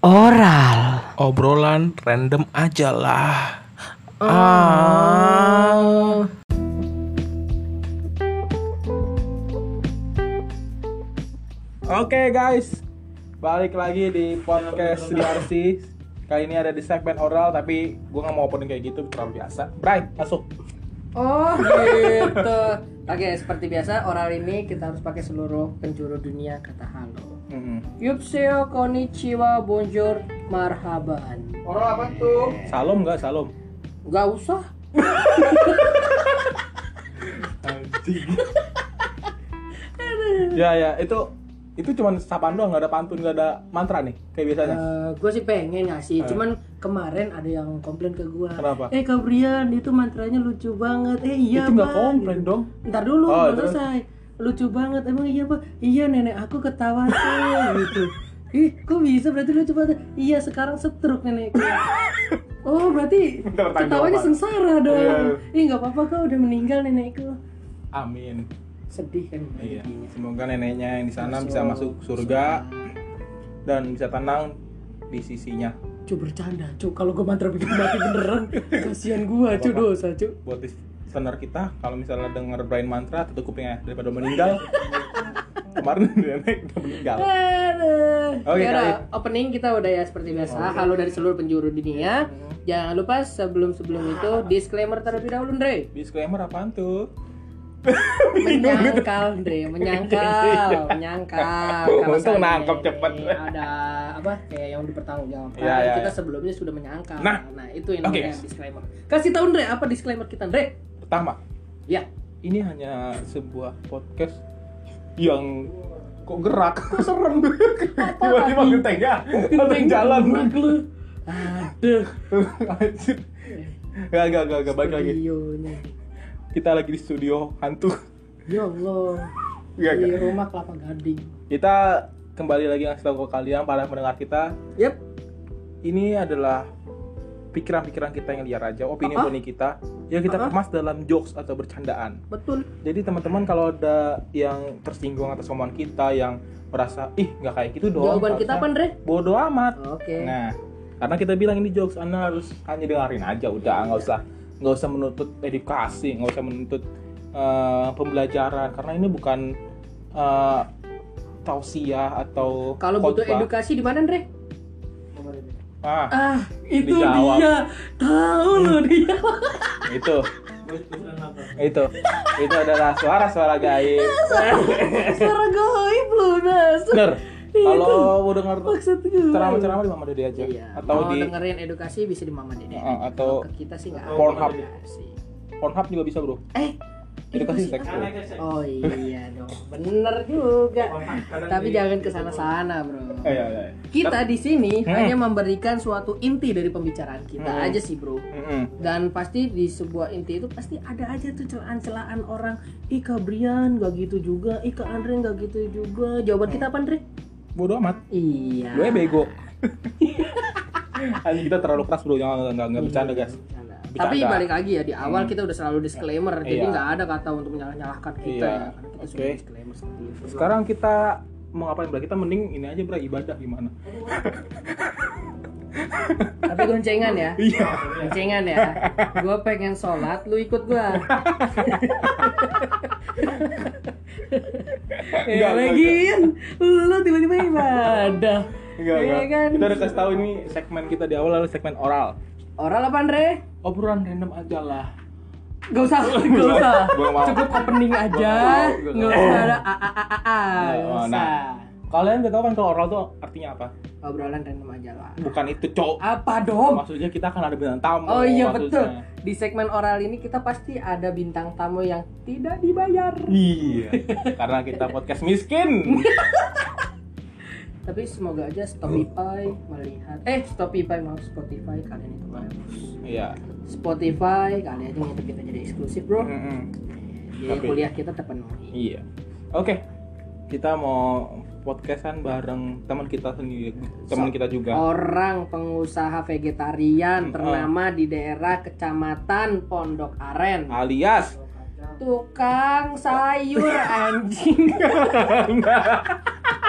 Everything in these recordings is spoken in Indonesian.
Oral. Obrolan random aja lah. Ah. Oke guys, balik lagi di podcast DRC. Kali ini ada di segmen oral, tapi gue nggak mau opening kayak gitu, terlalu biasa. Bray, masuk. Oh gitu. Oke, seperti biasa oral ini kita harus pakai seluruh penjuru dunia kata halo. Mm-mm. Yupseo, konnichiwa, bonjour, marhaban. Oral apa tuh? Salom nggak salom? Gak usah. ya ya itu itu cuman sapaan doang nggak ada pantun nggak ada mantra nih kayak biasanya. gue sih pengen ngasih, cuman kemarin ada yang komplain ke gue. Kenapa? Eh Kabrian, itu mantranya lucu banget. Eh iya itu nggak komplain Gitu. dong. Ntar dulu, Oh, belum selesai. Lucu banget, emang iya pak? Iya nenek aku ketawa tuh, gitu. Ih, kok bisa? Berarti lucu banget. Iya, sekarang setruk nenekku. Oh, berarti ketawanya sengsara dong. Iya. Ih, nggak apa-apa kok udah meninggal nenekku. Amin. Sedih kan? Iya. jadinya. Semoga neneknya yang di sana Masuk. bisa masuk surga dan bisa tenang di sisinya. Cu bercanda, cu kalau gue mantra begitu mati beneran Kasian gue, cu dosa, cu Buat listener kita, kalau misalnya denger Brian mantra, tutup kupingnya daripada meninggal. Kemarin nenek udah meninggal. Aduh. Oke, Ya kali. opening kita udah ya seperti biasa. Halo dari seluruh penjuru dunia. Jangan lupa sebelum sebelum itu disclaimer terlebih dahulu, Andre. Disclaimer apaan tuh? Menyangkal, Andre, menyangkal, menyangkal. Karena Untung nangkep cepet. Ada apa? Kayak yang dipertanggungjawabkan. Iya, iya, kita iya. sebelumnya sudah menyangkal. Nah. itu yang guys. disclaimer. Kasih tahu, Andre, apa disclaimer kita, Andre? Pertama, Ya. ini hanya sebuah podcast yang kok gerak. Kok serem? Tiba-tiba gentengnya, genteng jalan. Aduh. Anjir. Gak, gak, gak, gak, balik lagi. Kita lagi di studio hantu. Ya Allah. Gak, Di gak. rumah kelapa gading. Kita kembali lagi ngasih tahu ke kalian para pendengar kita. Yep. Ini adalah pikiran-pikiran kita yang liar aja, opini-opini kita yang kita kemas dalam jokes atau bercandaan. Betul. Jadi teman-teman kalau ada yang tersinggung atas omongan kita yang merasa ih nggak kayak gitu dong. Jawaban kita apa, Andre? Bodoh amat. Oke. Nah, karena kita bilang ini jokes, anda harus hanya dengerin aja, udah nggak usah nggak usah menuntut edukasi, nggak usah menuntut eh, pembelajaran, karena ini bukan eh, tausiah atau Kalau butuh edukasi di mana, Andre? ah Ah, itu Dijawab. dia. Tahu loh dia. itu itu itu adalah suara-suara gaib Suara gaib loh, Nas. bener kalau mau gue. ceramah-ceramah di Mama Dede aja Iya. atau mau di dengerin edukasi bisa di Mama Dede. Heeh, atau Kalau ke kita sih nggak ada Pornhub. Pornhub juga bisa bro Eh, edukasi edukasi seks bro Oh iya dong, bener juga. Tapi jangan ke sana-sana, bro. Eh, iya, iya. Kita di sini Hmm. hanya memberikan suatu inti dari pembicaraan kita Hmm. aja sih, bro. Mm-mm. Dan pasti di sebuah inti itu pasti ada aja tuh celaan-celaan orang. Ih Kak Brian gak gitu juga, ih Kak Andre gak gitu juga. Jawaban kita apa Andre? Bodoh amat Iya. gue bego Anjing kita terlalu keras bro jangan nggak nggak bercanda guys Bercanda. Bercanda. Tapi balik lagi ya di awal kita udah selalu disclaimer, jadi Iya. nggak ada kata untuk menyalah-nyalahkan kita Iya. ya. Kita sudah Oke. disclaimer seperti itu. sekarang kita mau ngapain bro kita mending ini aja bro ibadah gimana Tapi goncengan ya. iya Goncengan ya. Gue pengen sholat, lu ikut gua. Enggak, ya enggak, lagian lu tiba-tiba ibadah. enggak Iya enggak kan? kita udah kasih tahu ini segmen kita di awal adalah segmen oral Oral apa Andre? obrolan random aja lah Gak usah, gak usah. Cukup opening aja. Gak usah ada a a a a a. Gak usah. nah. Kalian udah tahu kan kalau oral tuh artinya apa Obrolan random aja lah. bukan itu cowok Apa dong? maksudnya kita akan ada bintang tamu Oh iya maksudnya. betul. Di segmen oral ini kita pasti ada bintang tamu yang tidak dibayar. iya karena kita podcast miskin Tapi semoga aja Spotify melihat eh Spotify mau Spotify kalian itu bagus. iya Spotify kali aja ngintip kita jadi eksklusif bro. Mm-mm. Jadi Tapi- kuliah kita terpenuhi. Iya. Oke. Kita mau podcastan bareng teman kita sendiri, teman kita juga. Orang pengusaha vegetarian Hmm, ternama di daerah Kecamatan Pondok Aren. Alias tukang sayur anjing.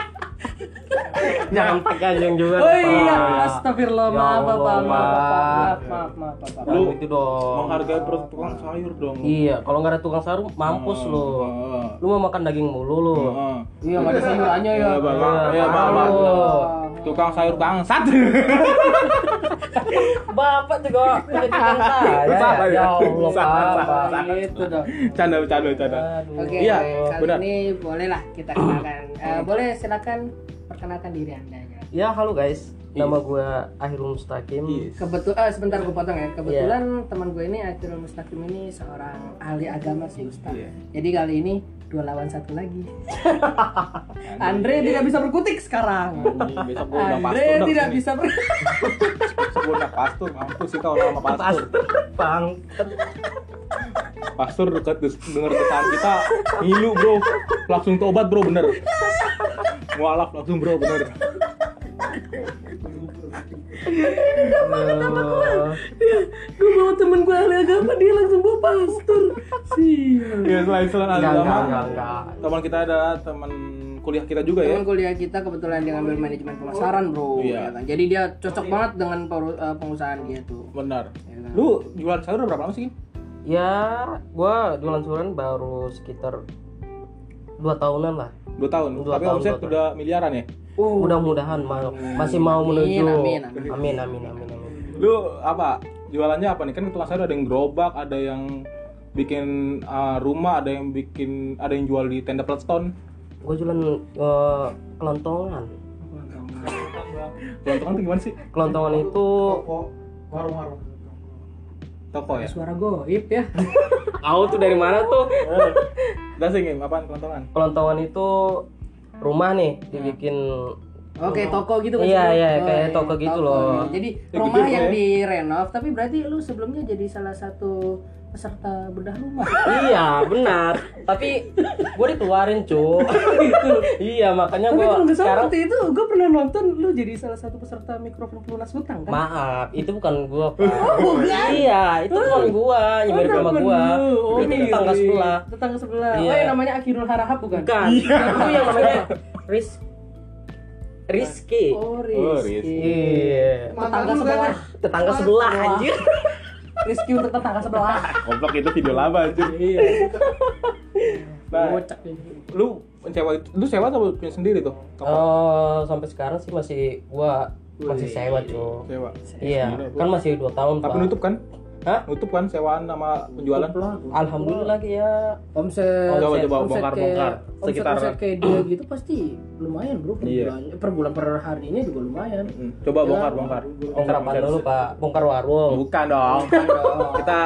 Jangan tekanjung juga. Oh iya, astagfirullah, Ya maaf Bapak, maaf Pak. Bapak, maaf, maaf Bapak. Lu itu dong. Menghargai perut tukang sayur dong. Iya, kalau nggak ada tukang sayur mampus lu. Heeh. Lu mau makan daging mulu lu. Heeh. Iya, nggak ada sayurannya ya. Iya, Bapak. Iya, Iya. Halo. Tukang sayur bangsat. Bapak juga punya tukang sayur. Salah ya? Ya Allah, Salah, Pak. salah. Gitu dong. Canda, canda, canda. Oke, Iya, kali benar. ini bolehlah kita kenalkan. Eh, boleh silakan perkenalkan diri anda ya. Ya, halo guys. Nama gue Ahirul Mustaqim. Yes. Kebetulan, eh, sebentar gue potong ya. Kebetulan teman gue ini Akhirul Mustaqim ini seorang ahli agama sih Ustaz. Iya. Jadi kali ini dua lawan satu lagi. Andre tidak bisa berkutik sekarang. Andre pastor tidak bisa ber Besok gua udah pastor, mampus sih kau nama pastor. Bang. Pastor dekat denger kesan kita ngilu bro, langsung tobat bro bener. Mualaf langsung bro bener. Gue bawa temen gue ahli agama dia langsung bawa pastor. Sial. Ya selain selain enggak, agama, teman kita ada teman kuliah kita juga ya. Teman kuliah kita kebetulan dia ngambil manajemen pemasaran bro. Iya. ya kan? Jadi dia cocok banget dengan eh, pengusahaan dia tuh. Benar. Ya kan? Lu jualan sayur udah berapa lama sih? Ya, gua jualan sayuran baru sekitar dua tahunan lah. Dua tahun. Dua Tapi tahun, omset udah miliaran ya. Oh, Mudah-mudahan ma- masih mau menuju. amin, amin. amin, amin, amin, amin. Lu apa? Jualannya apa nih? Kan tukang sayur ada yang gerobak, ada yang bikin uh, rumah, ada yang bikin ada yang jual di tenda Pletstone. Gue jualan eh, kelontongan. Kelontongan tuh gimana sih? Kelontongan itu Toko ya? suara goib ya. Au tuh dari mana tuh? Udah sih, Kim. Apaan kelontongan? Kelontongan itu rumah nih dibikin Oke, toko gitu kan? Iya, sih? iya, Oh, kayak iya, toko gitu loh. Jadi Ya, rumah gitu, yang ya. direnov, tapi berarti lu sebelumnya jadi salah satu peserta bedah rumah. iya benar tapi gue dikeluarin cu iya makanya tapi gue sekarang waktu itu gue pernah nonton lu jadi salah satu peserta mikrofon pelunas hutang kan? maaf itu bukan gue pak bukan? iya itu teman gue Oh, sama gue. Oh, itu iya, tetangga iya. sebelah Tetangga sebelah. Iya. Oh, yang namanya Akhirul Harahap bukan? bukan itu yang namanya Riz Rizky Oh, Oh, Rizky. Rizky. iya Tetangga sebelah. tetangga sebelah anjir Rizky untuk tetangga sebelah. Goblok itu video lama anjir. Iya. Nah, Bocak lu sewa itu, lu sewa atau punya sendiri tuh? Toko? Eh, sampai sekarang sih masih gua masih sewa cu Sewa. iya kan masih dua tahun Tapi pak nutup kan? Hah? Nutup kan sewaan sama penjualan? alhamdulillah ya Omset, Coba, omset, coba, omset bongkar-bongkar. Sekitar- omset, omset kayak dia gitu pasti lumayan bro per Iya. bulan per bulan per harinya juga lumayan Hmm, Coba bongkar, bongkar. bongkar apa dulu pak bongkar warung Bukan dong. Bukan dong. Kita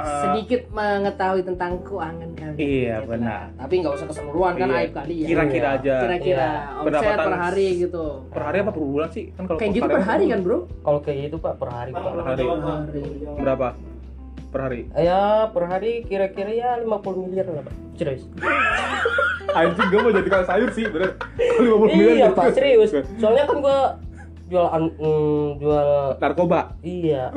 eh, sedikit mengetahui tentang keuangan kalian Iya, Gitu benar. lah. tapi nggak usah keseluruhan kan Iya. aib kali ya Kira-kira Iya. aja. kira-kira Iya. omset Pendapatan per hari gitu Per hari apa per bulan sih? Kan kalau kayak gitu per hari kan bro kalau kayak gitu pak per hari pak Per hari. per hari Berapa? Per hari. ya per hari kira-kira ya 50 miliar lah pak serius Anjing gue mau jadi tukang sayur sih, bener. Kalau 50 miliar iya gitu. pak serius soalnya kan gua jual an- mm, jual Narkoba. iya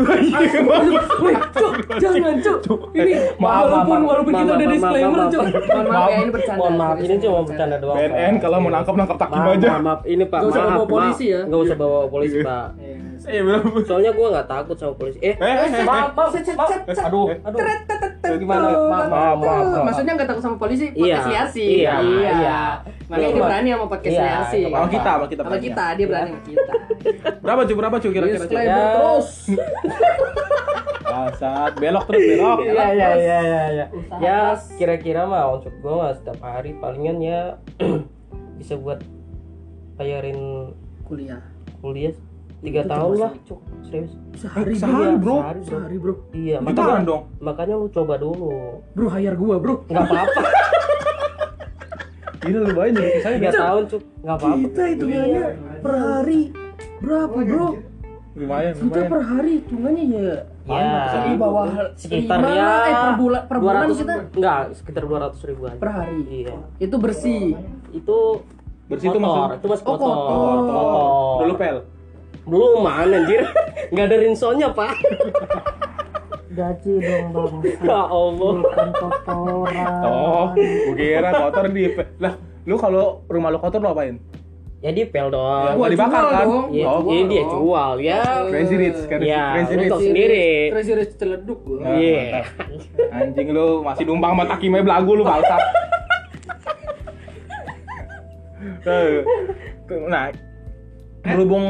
Cuk, jangan cuk ini Maaf, walaupun maaf, walaupun maaf, kita udah disclaimer cuk maaf. mohon maaf ya ini bercanda mohon maaf ini cuma bercanda. doang BNN Pak. kalau mau nangkap nangkap takim maaf, aja. maaf, maaf. ini pak Nggak usah maaf, bawa polisi ya. nggak usah bawa polisi pak Iya bener. soalnya gua nggak takut sama polisi eh Eh, eh, eh, maaf maaf Cet, cet, maaf cet, cet. aduh aduh gimana maaf maaf maaf, maksudnya nggak takut sama polisi Iya. podcast Yasi Iya, iya. makanya dia Iya. berani sama podcast Iya, Yasi nggak Sama kita, sama kita. sama kita dia berani sama kita Berapa cuy? Berapa cuy kira-kira Ya. terus Bangsat, belok terus belok. Iya iya iya iya iya. Ya keras. kira-kira mah untuk gua mah setiap hari palingan ya bisa buat bayarin kuliah kuliah tiga Itu tahun lah, cuk serius. sehari Sehari, Iya, bro. Sehari, bro. sehari bro Iya, makanya dong. makanya lu coba dulu. bro hire gua bro Nggak apa-apa. Gila lu bayar jadi saya Tiga tahun cuk, nggak apa-apa. kita hitungannya per hari berapa bro lumayan, kita lumayan. per hari hitungannya ya Ya, di bawah sekitar lima, ya eh, per bulan per bulan 200 kita enggak sekitar 200 ribuan per hari Iya. itu bersih Itu Bersih itu kotor, maksud- itu masih Oh, kotor. kotor. Kotor. Dulu pel. Belum mana anjir. Enggak ada rinsonya, Pak. gaji dong bang. Ya Allah. Bukan kotoran. Oh, gue kira kotor di lah. Lu kalau rumah lu kotor lu apain? Ya Ya, dong. gua dibakar kan? dong. Ya, Oh, ini dia jual ya. Crazy Rich, kan? Ya, Crazy Rich. sendiri. Crazy Rich celeduk gua. Nah, Iya. Anjing lu masih numpang sama takimnya belagu lu bangsat. Eh, nah, berhubung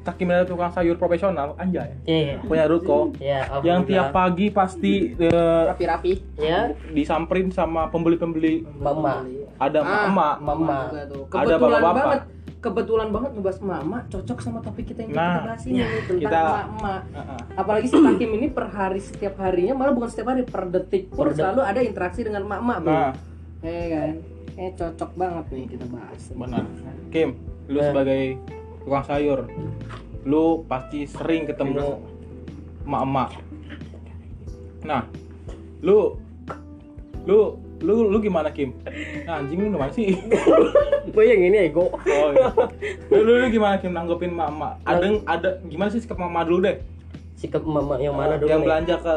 takimnya tukang sayur profesional, anjay. Iya. Punya ruko Ya, yang tiap pagi pasti eh, Rapi-rapi. ya disamperin sama pembeli-pembeli. mama. Ada Ah, emak, Mama. tuh. Ada Kebetulan bapak-bapak. banget. Kebetulan banget ngebahas mama cocok sama topik kita yang Nah, kita bahas ini nih, tentang kita- emak-emak. Heeh. Apalagi si Takim ini per hari setiap harinya malah bukan setiap hari per detik pun Per selalu ada interaksi dengan emak-emak, Bro. Nah, Eh kan. Eh cocok banget nih kita bahas. benar. Kim, lu Eh. sebagai tukang sayur, lu pasti sering ketemu emak-emak. Nah, lu lu lu lu gimana Kim? Nah, anjing lu gimana sih? Gue yang ini ego. Oh, iya. lu, lu, lu gimana Kim nanggepin emak-emak? Ada ada gimana sih sikap mama dulu deh? Sikap mama yang mana dulu Yang nih? belanja ke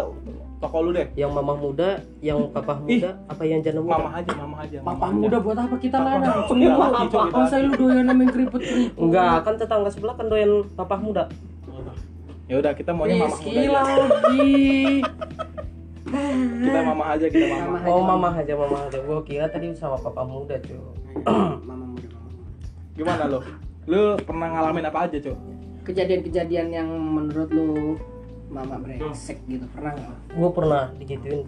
toko lu deh. Yang mama muda, yang papa Ih. muda, apa yang janda muda? Mama aja, mama aja. mama Papa aja. muda buat apa kita larang? muda. Cuma Laki, Cok, kita Masa lu doyan main keriput-keriput? Enggak, kan tetangga sebelah kan doyan papa muda. Ya udah kita maunya mama Rizky muda. aja. lagi. Kita mama aja, kita mama. Mama. Oh, mama aja, mama aja. Gue kira tadi sama papa muda, cuy. Mama muda. Gimana lo? Lu pernah ngalamin apa aja, Cok? Kejadian-kejadian yang menurut lu mama brengsek gitu pernah nggak? Gue pernah digituin.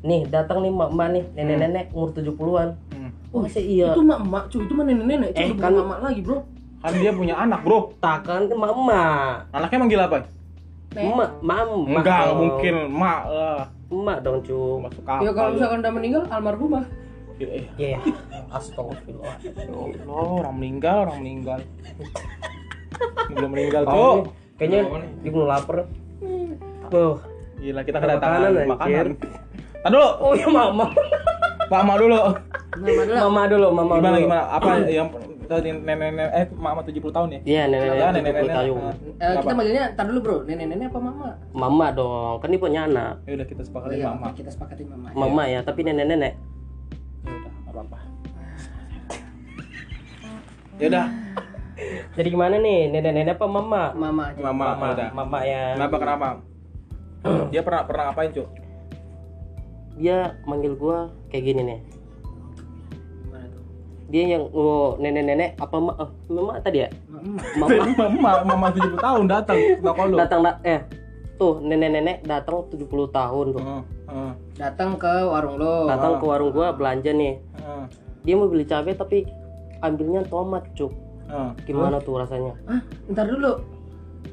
Nih, datang nih mak-mak nih, nenek-nenek umur 70-an. Hmm. Oh, masa iya? Itu mak emak cuy, itu mah nenek-nenek, cuy, Eh, bukan kan- mama lagi bro. Kan dia punya anak, Bro. Takkan ke mama. Anaknya manggil apa? Nek. Emak, mama. Enggak, nggak dong. mungkin emak lah. Emak dong, cuy. Masuk akal. Ya kalau misalkan udah meninggal almarhumah. Eh, Iya. Astagfirullah. Allah, orang meninggal, orang meninggal. Belum meninggal, Oh, Cok. kayaknya dia belum lapar. Tuh. Gila, kita kedatangan makanan, makanan. anjir. Tahan dulu, Oh ya mama. mama dulu. Nama adalah Mama dulu, mama Gimana dulu. gimana? Apa yang tadi nenek-nenek eh mama 70 tahun ya? Iya, Ya, puluh nenek-nenek. tahun. Nah, Eh, kita apa? manggilnya tar dulu bro, nenek-nenek apa mama? Mama dong, kan dia punya anak. Ya udah kita Oh sepakatin iya, mama. kita sepakatin mama. Mama ya, tapi nenek-nenek. Ya udah, nggak apa-apa. Ya udah, Jadi gimana nih, nenek-nenek apa mama? Mama aja. mama, Mama, udah. mama ya. Kenapa kenapa? Dia pernah pernah ngapain, Cuk? Dia manggil gua kayak gini nih. Dia yang oh, nenek-nenek apa ma eh, mama tadi ya? Mama. Mama mama, mama 70 tahun datang ke toko lu. datang da- eh tuh nenek-nenek datang 70 tahun tuh. Heeh, heeh, Datang ke warung lo. Datang ke warung gua belanja nih. heeh, Dia mau beli cabai tapi ambilnya tomat, cuk. heeh. Gimana tuh rasanya? Hah, ntar dulu.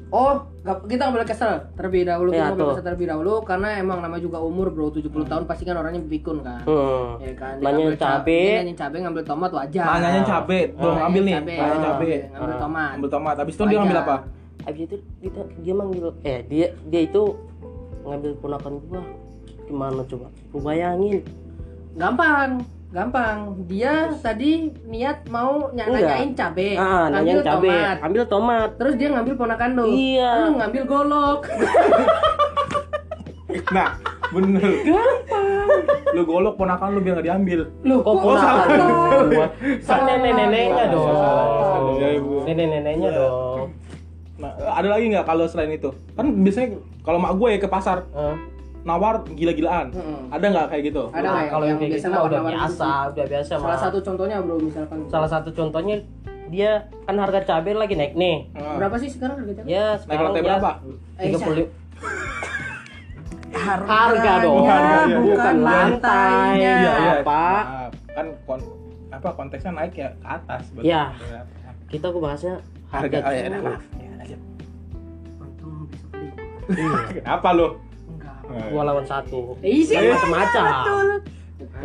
Oh, nggak- kita nggak boleh kesel terlebih dahulu. Iya, kita nggak boleh kesel terlebih dahulu karena emang nama juga umur bro 70 tahun pasti kan orangnya pikun kan. Hmm. Ya kan. Nanya ngambil ca- cabe. Nanya cabe ngambil tomat wajar. Nanyain cabe, belum Nanya ambil nih. cabe. Nanya Ah, cabe. Ngambil Ah. tomat. Ambil tomat. Habis itu dia ngambil apa? Habis itu kita dia manggil eh dia dia itu ngambil ponakan gua. Gimana coba? Lu bayangin. Gampang, gampang. Dia tadi niat mau ny- Enggak. nanyain cabe, Ah, ngambil nanya cabe, tomat. ambil tomat. Terus dia ngambil ponakan lo. Iya. Lu ngambil golok. Nah, bener. Gampang. Lu golok ponakan lu biar nggak diambil. Loh, Kok ponakan gua? Kan nenek-neneknya Salah, dong. Ya, Ibu. Nenek-neneknya dong. Nah, ada lagi nggak kalau selain itu? Kan biasanya kalau mak gue ya ke pasar? Nawar gila-gilaan. Mm-mm. Ada nggak kayak gitu? Ada Nah, kalau yang kayak biasa gitu mah udah biasa, gitu? udah biasa Salah mah. satu contohnya bro misalkan. Salah satu contohnya dia kan harga cabai lagi naik nih. Heeh. Berapa sih sekarang harga cabe? Ya Naik sekarang lantai ya berapa? tiga puluh Harganya, Harga dong. Harga, iya. bukan Bukan lantainya. Iya, iya. Maaf. Kan kon apa konteksnya naik ya ke atas. berarti. Ya. kita aku bahasnya Harga. harga. Oh, ya, maaf. Ya, lanjut. Untung besok. Iya. Kenapa lu? Dua lawan satu. Eh, macam-macam. Betul.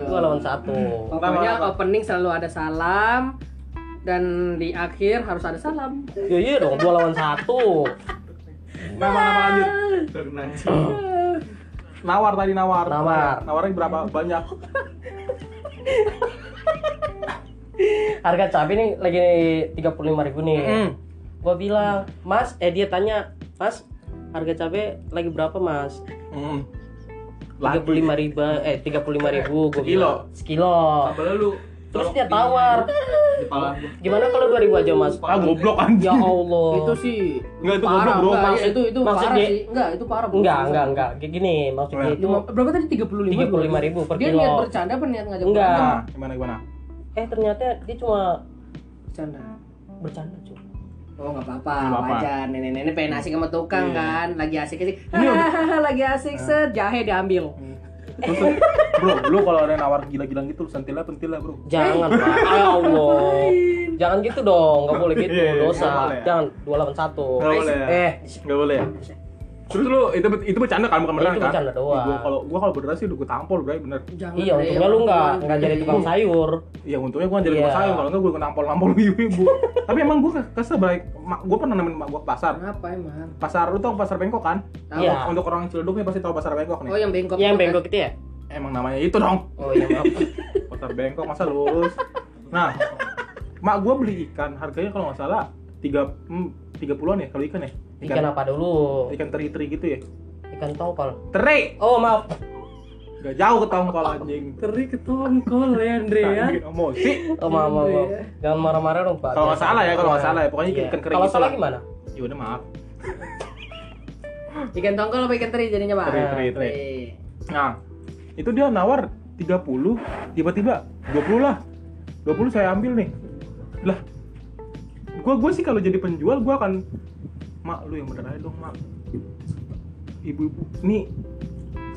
Dua lawan satu. Pokoknya opening selalu ada salam dan di akhir harus ada salam. Ya iya dong, dua lawan satu. Nama nama lanjut. Nawar tadi nawar. Nawar. Nawarnya berapa banyak? Harga cabai nih lagi tiga puluh lima ribu nih. Mm. Gua bilang, Mas, eh dia tanya, Mas, harga cabai lagi berapa Mas? Hmm. tiga puluh lima ribu eh tiga puluh lima ribu gue Sekilo. sekilo Apa lu? terus dia tawar gimana kalau dua ribu aja mas Ah goblok anjing. ya allah itu sih Enggak, itu parah, goblok, bro. enggak, Maksud- itu itu maksud parah dia- sih enggak itu parah bro. enggak enggak enggak kayak gini maksudnya Nah. itu berapa tadi 35 tiga puluh lima ribu per dia kilo niat bercanda apa niat ngajak Enggak. berantem? Gimana gimana? eh ternyata dia cuma bercanda bercanda cuy Oh nggak apa-apa, wajar. Nenek-nenek pengen asik sama tukang Iya. kan, lagi asik Hahaha, lagi asik set jahe diambil. Terus, bro, lu kalau ada yang nawar gila-gilaan gitu, lu sentil lah, pentil lah, bro. jangan pak ya allah jangan gitu dong nggak boleh gitu Iya, iya, dosa nggak boleh. jangan dua delapan satu Nggak boleh ya? eh Nggak boleh ya? Terus lu itu itu bercanda kan bukan beneran Itu kan? bercanda doang. Gua kalau gua kalau beneran sih udah gua tampol, bro, bener. Jangan. iya untungnya lu nggak orang nggak jadi tukang sayur Iya, untungnya gua jadi Iya. yeah. sayur kalau enggak gua kena nampol-nampol ibu-ibu. Tapi emang gua kesel. Ma- Gua pernah nemenin mak gua ke pasar. Kenapa emang? Pasar lu tau pasar Bengkok kan? Tahu. Iya. Untuk orang Ciledug nih pasti tahu pasar Bengkok nih. Oh yang bengkok. yang tuh, bengkok itu ya Emang namanya itu dong. oh iya maaf Pasar Bengkok masa lurus. Nah, mak gua beli ikan, harganya kalau nggak salah tiga hmm, tiga puluhan ya kalau ikan ya. Ikan apa dulu Ikan teri-teri gitu ya. ikan tongkol Teri. oh maaf Gak jauh ke tongkol anjing. Teri ketongkol ya Andre ya. Emosi. oh maaf maaf, maaf. Iya. jangan marah-marah dong pak Kalau nggak salah ya, kalau nggak salah ya, pokoknya ikan kering kalau gitu salah lah. gimana Ya udah maaf. Ikan tongkol apa ikan teri jadinya pak? Teri, teri, teri. Nah, itu dia nawar 30, tiba-tiba 20 lah. 20 saya ambil nih. Lah, gua gua sih kalau jadi penjual gua akan mak lu yang bener aja dong mak. Ibu-ibu ini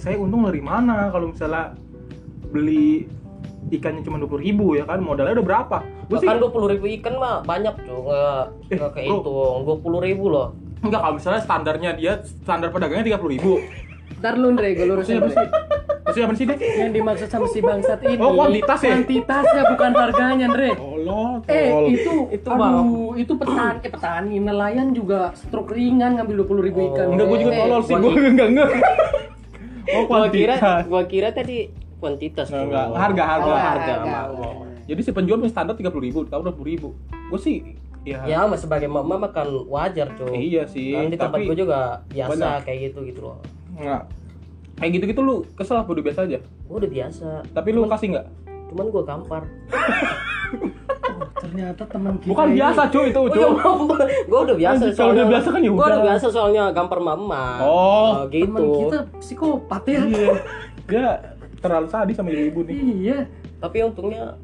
saya untung dari mana kalau misalnya beli ikannya cuma 20.000 ribu ya kan? Modalnya udah berapa? Gua sih Bahkan dua puluh ribu ikan mah banyak tuh nggak Eh, nggak kehitung dua puluh ribu loh. enggak kalau misalnya standarnya dia standar pedagangnya 30.000 ribu. Ntar lu Andre, gue lurusin apa sih maksudnya apa sih deh Yang dimaksud sama si bangsat ini Oh, kuantitas ya? Kuantitasnya bukan harganya Andre tolong Eh itu Itu, aduh itu petani eh, petani nelayan juga stroke ringan ngambil 20 ribu ikan. Oh. Enggak, gue juga Eh, tolol sih, gua gue enggak enggak. Oh, Gua kira kuantitas. gua kira tadi kuantitas Enggak. Harga, harga, Oh, harga. Jadi si penjual punya standar 30 ribu, tahu 20 ribu. Gue sih, ya, Ya mas sebagai mama makan wajar cuy. iya sih. Kan di tempat gua juga biasa Banyak. kayak gitu gitu loh. enggak. Kayak gitu-gitu lu kesel apa udah biasa aja? Gua udah biasa. Tapi lu kasih enggak? Cuman gua gampar. Oh, ternyata teman kita Bukan ini- biasa cuy itu, Oh, cuy. ya gua udah biasa Anjir, kalau udah biasa kan ya Gua udah biasa soalnya gampar mama. Oh. gitu. Teman kita psikopat ya. Iya. Dia terlalu sadis sama ibu nih. Iya. Tapi untungnya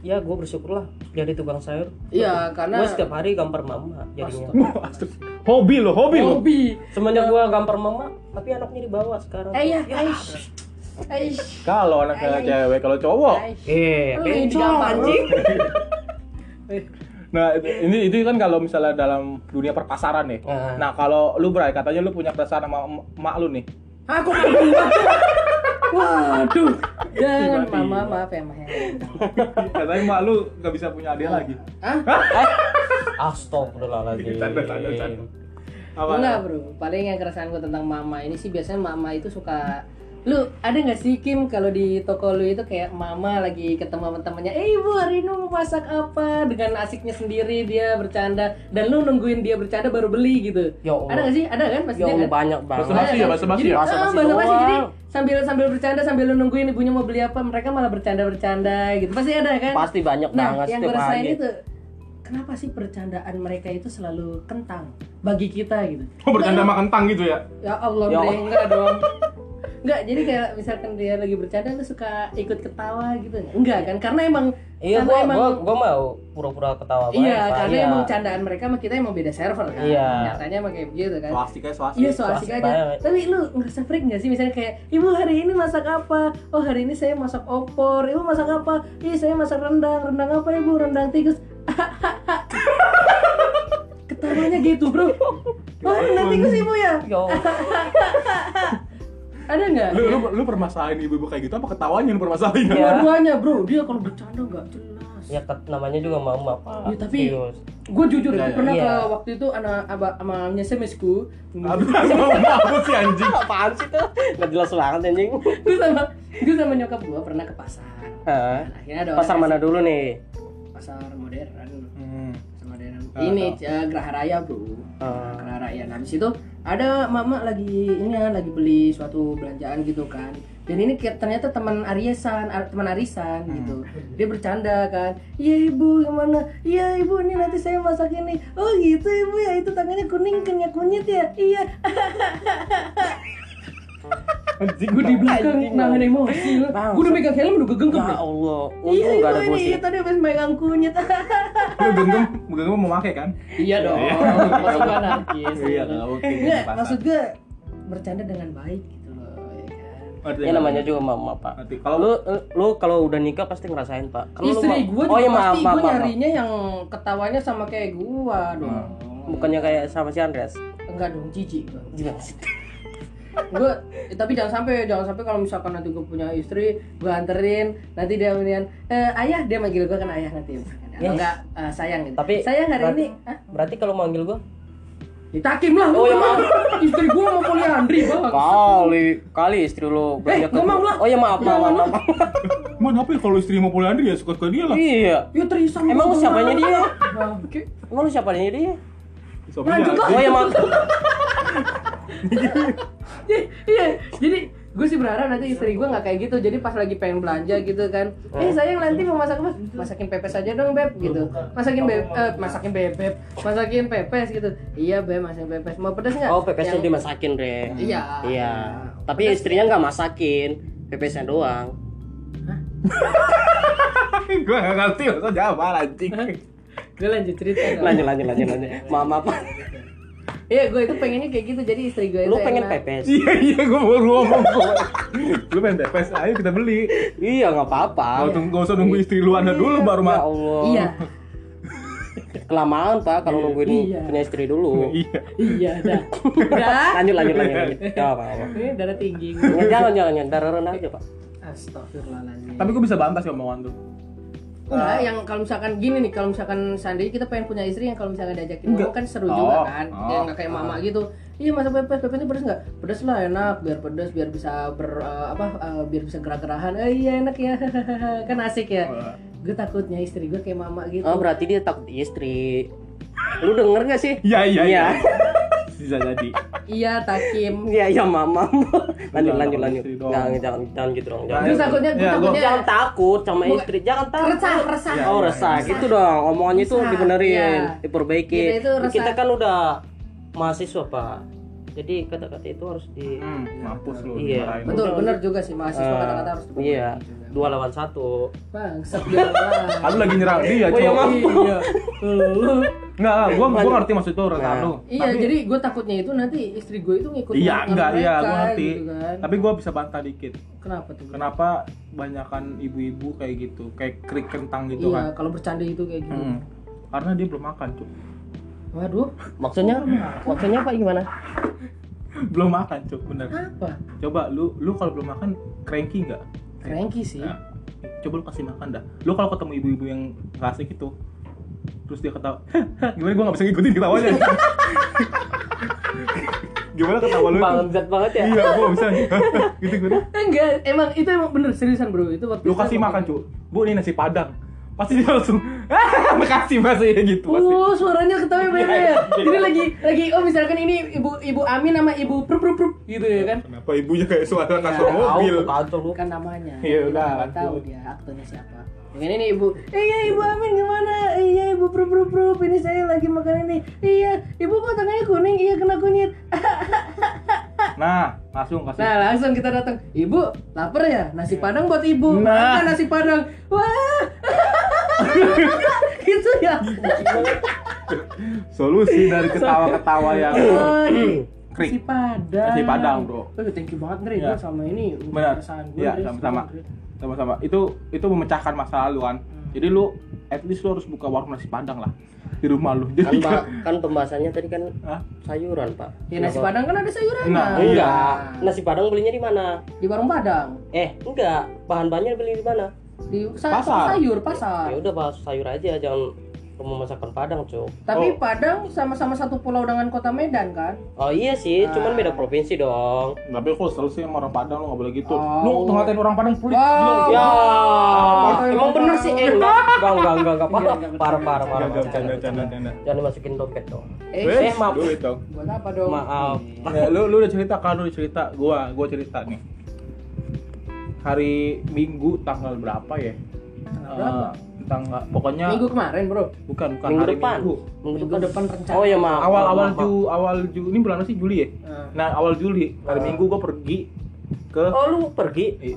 ya gue bersyukur lah jadi tukang sayur. Iya, karena Gue setiap hari gampar mama jadinya. Astagfirullah. Hobi lo, hobi lo. hobi. Semenjak gue gampar mama, tapi anaknya dibawa sekarang. Eh ya, aish. Aish. Kalau anaknya cewek, kalau cowok. Eh, bencong digampar, anjing. Eh, Nah, ini itu kan kalau misalnya dalam dunia perpasaran nih. Nah. Nah, kalau lu Bray, katanya lu punya perasaan sama emak lu nih. Aku berdua. Waduh. Jangan mama maaf ya, Mah. Katanya emak lu gak bisa punya adik lagi. Hah? Astagfirullahaladzim. Canda, canda. Apa? Enggak bro, paling yang keresahan gue tentang mama ini sih biasanya mama itu suka Lu ada nggak sih Kim kalau di toko lu itu kayak mama lagi ketemu sama temannya Eh ibu hari ini mau masak apa Dengan asiknya sendiri dia bercanda Dan lu nungguin dia bercanda baru beli gitu Ya Allah. Ada nggak sih? Ada kan Ya pastinya Allah kan? banyak banget. Basa-basi Ada ya, kan? basa-basi Jadi, ya? ah, Basa-basi basa-basi. Jadi sambil sambil bercanda sambil lu nungguin ibunya mau beli apa mereka malah bercanda-bercanda gitu pasti ada kan? Pasti banyak Nah, banget yang setiap gue rasain itu kenapa sih percandaan mereka itu selalu kentang bagi kita gitu? Oh, bercanda sama kentang gitu ya? Ya Allah, Ya Allah. enggak dong. Enggak, jadi kayak misalkan dia lagi bercanda lu suka ikut ketawa gitu nggak? Enggak kan? Karena emang Iya, karena gua, emang gua, gua mau pura-pura ketawa Iya, Pak. karena Iya. emang candaan mereka sama kita emang beda server kan. Iya. Nyatanya emang kayak begitu kan. Swastika, swastika. Iya, asik aja. banget. Tapi lu ngerasa freak gak sih misalnya kayak, "Ibu hari ini masak apa?" "Oh, hari ini saya masak opor." "Ibu masak apa?" "Ih, saya masak rendang." "Rendang apa, Ibu?" "Rendang tikus." Ketawanya gitu, Bro. "Oh, rendang tikus Ibu ya?" Allah. Ada nggak? Lu, lu, lu permasalahin ibu-ibu kayak gitu apa ketawanya lu permasalahin? Iya. Dua-duanya, Bro. Dia kalau bercanda nggak jelas. Ya ket- namanya juga mama Pak. Iya, tapi-. Gue jujur ya, gua pernah iya. ke waktu itu anak abah semesku. Aduh, apa sih anjing? Apaan sih tuh? Gak jelas banget anjing. gue sama gue sama nyokap gue pernah ke pasar. Hah? Nah, akhirnya ada Pasar mana dulu nih? pasar modern Hmm. pasar modern ini eh, Geraha Raya bro Ah. Geraha Raya nah habis itu ada mama lagi ini ya lagi beli suatu belanjaan gitu kan. Dan ini ternyata teman arisan ar- teman arisan gitu. Dia bercanda kan. Iya ibu gimana? Iya ibu ini nanti saya masak ini. Oh gitu ibu ya itu tangannya kuning kenyal kunyit ya? Iya Anjing gue di belakang nahan emosi gue udah megang helm udah gegem Ya Allah, untung iya nggak ada ibu ini gosip. tadi habis megang kunyit Lu genggam, genggam mau pakai kan? iya dong Iya. maksud gue anarkis Iya, nggak oke. Enggak, pasar. maksud gue bercanda dengan baik gitu loh ya kan namanya juga mama pak. Kalau Lu lu kalau udah nikah pasti ngerasain pak. Lu istri gue juga oh iya maaf pasti gue nyarinya yang ketawanya sama kayak gue dong Bukannya kayak sama si Andres. enggak dong jijik Gimana sih? Gue eh, tapi jangan sampai jangan sampai kalau misalkan nanti gue punya istri gue anterin nanti dia kemudian eh, ayah dia manggil gue kan ayah nanti misalkan. atau Yes. enggak eh, sayang gitu Tapi sayang hari berarti- ini Hah? Berarti kalau manggil gua Ya, takim lah Oh, ya maaf. istri gue mau poliandri bang kali kali istri lu Eh, ngomong lah. Oh ya maaf maaf Jangan maaf. Mana apa ya kalau istri mau poliandri ya suka-suka dia lah. Iya. ya terisam Emang gua siapanya bang. dia? Emang lu siapanya dia? Lanjut lah. Oh ya maaf. iya jadi gue sih berharap nanti istri gue nggak kayak gitu jadi pas lagi pengen belanja gitu kan eh sayang nanti mau masak apa masakin pepes aja dong beb gitu masakin beb eh, masakin bebek masakin pepes gitu iya beb masakin pepes mau pedas nggak Oh pepesnya Yang- dimasakin re. iya Iya. Tapi istrinya nggak masakin, pepesnya doang. Gue gak ngerti maksudnya jawab anjing. gue lanjut cerita. Lanjut lanjut lanjut lanjut. Maaf maaf. Iya gue itu pengennya kayak gitu jadi istri gue itu Lu pengen enak. pepes? Iya iya gue baru ngomong gue. Lu pengen pepes, ayo kita beli. Iya nggak apa-apa. Gak usah, gak usah nunggu istri lu ada dulu baru Ya mah. Allah. iya Kelamaan pak kalau nungguin Iya. punya istri dulu. Iya. iya dah udah Lanjut lanjut lanjut. lanjut. Gak apa apa. ini darah tinggi Ya, jangan jangan jangan darah rendah aja pak. Astagfirullahaladzim Tapi gue bisa bantah sih omongan tuh. Enggak, yang kalau misalkan gini nih, kalau misalkan seandainya kita pengen punya istri yang kalau misalkan diajakin Enggak. ngomong kan seru Oh, juga kan. oh, Yang kayak mama gitu. Iya masak pepes, pepesnya pedes nggak? Pedes lah enak, biar pedes, biar bisa ber eh, apa, eh, biar bisa gerak-gerahan. Eh, iya enak ya, kan asik ya. Wah. Gue takutnya istri gue kayak mama gitu. Oh berarti dia takut istri. Lu denger gak sih? Iya iya iya. Iya. Bisa jadi. Iya takim. Iya iya mama. lanjut Jangan lanjut lanjut. Jangan jangan jangan gitu dong. Jangan. Terus takutnya, Ya, gua- takutnya Jangan takut sama istri. Jangan takut. resah, resah. Ya, Oh ya, resah ya. gitu dong omongannya itu dibenerin iya. diperbaiki Kita kan udah mahasiswa pak jadi kata-kata itu harus di Hmm, mampus lu Iya. Betul, bener juga sih mahasiswa Eh, kata-kata harus diperbaiki iya. Dua lawan satu Bangsat. Aku lagi nyerang dia, Oh, iya, cowok. Iya. Lu Enggak, gua gua ngerti maksud itu Nah. lu. Iya, Tapi- jadi gue takutnya itu nanti istri gue itu ngikut Iya, enggak, iya, gua ngerti. gitu kan. Tapi gua bisa bantah dikit. Kenapa tuh? Kenapa banyakan ibu-ibu kayak gitu, kayak krik kentang gitu iya, kan? kalau bercanda itu kayak gitu. Hmm. Karena dia belum makan, Cuk. Waduh, maksudnya maksudnya pak gimana belum makan, Cuk, bener. apa? Coba lu lu kalau belum makan cranky nggak? Cranky sih. Nah, coba lu kasih makan dah. Lu kalau ketemu ibu-ibu yang nggak asik itu, terus dia ketawa, gimana gua nggak bisa ngikutin ketawanya? gimana ketawa lu? itu? bangsat banget ya Iya, gua nggak bisa. gitu gue. Enggak, emang itu emang bener seriusan bro. Itu waktu Lu kasih makan, Cuk. Bu, ini nasi padang. Pasti dia langsung, ah, makasih mas ya gitu pasti. Oh, suaranya ketawa beda ya. Iya. Jadi lagi lagi oh misalkan ini ibu ibu Amin sama ibu prup prup prup gitu ya kan. Kenapa ibunya kayak suara kasur Ya, mobil? tahu Kan namanya. Iya, udah, Nggak tahu dia aktornya siapa. Dengan ini ibu, iya ibu Amin gimana? Iya ibu prup prup prup. Ini saya lagi makan ini. Iya, ibu kok tangannya kuning? Iya kena kunyit. Nah, langsung kasih. Nah langsung kita datang, ibu lapar ya? Nasi padang buat ibu. Nah. Makan nasi padang. Wah, gitu ya. Solusi dari ketawa-ketawa yang Krik. nasi padang. Nasi padang, bro. Oh, thank you banget Ndre, Iya. Gua sama ini. Benar. Iya, sama-sama. Sama-sama. Itu itu memecahkan masa lalu kan. Jadi lu at least lu harus buka warung nasi padang lah di rumah lu. kan Jadi ba- kan pembahasannya tadi kan Hah? sayuran pak Ya nasi Kenapa? padang kan ada sayurannya. Nah, iya. enggak nasi padang belinya di mana Di warung padang. eh enggak bahan bahannya beli di mana Di sa- Pasar. sayur pasar. ya udah bahas sayur aja jangan kamu masakan padang cuk Tapi Oh. Padang sama-sama satu pulau dengan kota Medan kan? oh iya sih Ah. cuman beda provinsi dong tapi kalau selalu sih sama orang Padang lu nggak boleh gitu. Oh. Lu ngatain orang Padang pelit. Wow. ya Oh, emang bener sih eh enggak enggak enggak enggak enggak parah parah parah parah enggak, canda, canda, canda. jangan dimasukin dompet dong Eh, Eh, maaf. duit dong. buat apa dong? Maaf. Ya, lu lu udah cerita kan lu udah cerita gua gua cerita nih hari minggu tanggal berapa ya Tanggal berapa? Eh, tanggal pokoknya Minggu kemarin, Bro. bukan bukan minggu hari depan. Minggu. Minggu Minggu depan depan rencana. oh ya maaf awal maaf, awal maaf. Ju awal Ju ini bulan apa sih? Juli ya? Ah. nah awal Juli. Hari Ah. minggu gua pergi ke oh lu pergi? Eh,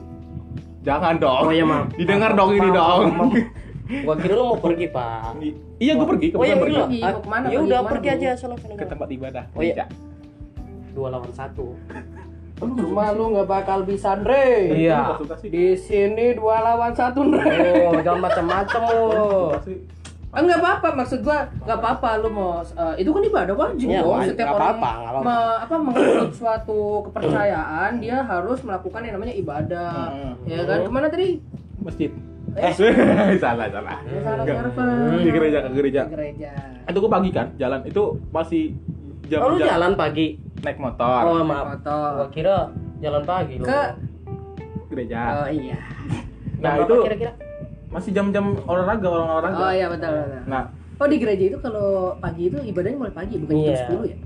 jangan dong. Oh ya maaf. Didengar Maaf, dong ini maaf, dong. maaf, maaf. gua kira lu mau pergi pak. I- iya gua pergi oh ya iya pergi. Mau ke mana, ya udah pergi aja sono ke tempat ibadah Oh, iya. dua lawan satu Cuma lu nggak bakal bisa, Andre. Iya. Di sini dua lawan satu, Andre. oh jangan macam-macam lu sih. Ah, nggak apa-apa, maksud gua nggak apa-apa lu mau eh, itu kan ibadah wajib Iya, dong. Setiap Nggak orang apa-apa, nggak apa-apa. me- apa menganut suatu kepercayaan, dia harus melakukan yang namanya ibadah. Hmm. Ya kan? Ke mana tadi? masjid Eh. salah salah Ya, salah server. di gereja ke gereja Di gereja. itu gua pagi kan jalan itu masih jam oh jam jalan pagi naik motor oh maaf Motor. gua kira jalan pagi lu Ke gereja Oh iya. nah Jam itu kira-kira masih jam-jam olahraga orang olahraga Oh iya betul betul. nah Oh di gereja itu kalau pagi itu ibadahnya mulai pagi bukan jam Iya. 10 ya?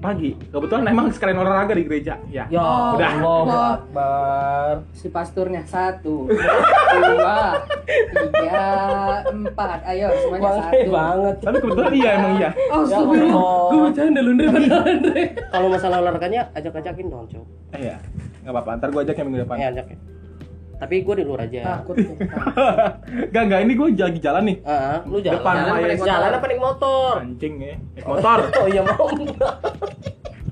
Pagi kebetulan emang sekalian olahraga di gereja ya ya Oh, udah. Allahu Oh. Akbar Si pasturnya satu, dua, tiga, empat. Ayo semuanya Bangke satu. banget tapi kebetulan iya emang iya Oh, Ya astagfirullah. Allah. Gue bercanda lu Andre beneran Andre. kalau masalah olahraganya ajak-ajakin dong cok eh, iya nggak apa-apa ntar gua ajak yang minggu depan eh ajak ya tapi gue di luar aja. Takut. Gak, gak, ini gue lagi jalan nih. Ah, lu jalan. Depan jalan, apa naik jalan apa naik motor? Anjing ya, naik motor. Oh iya mau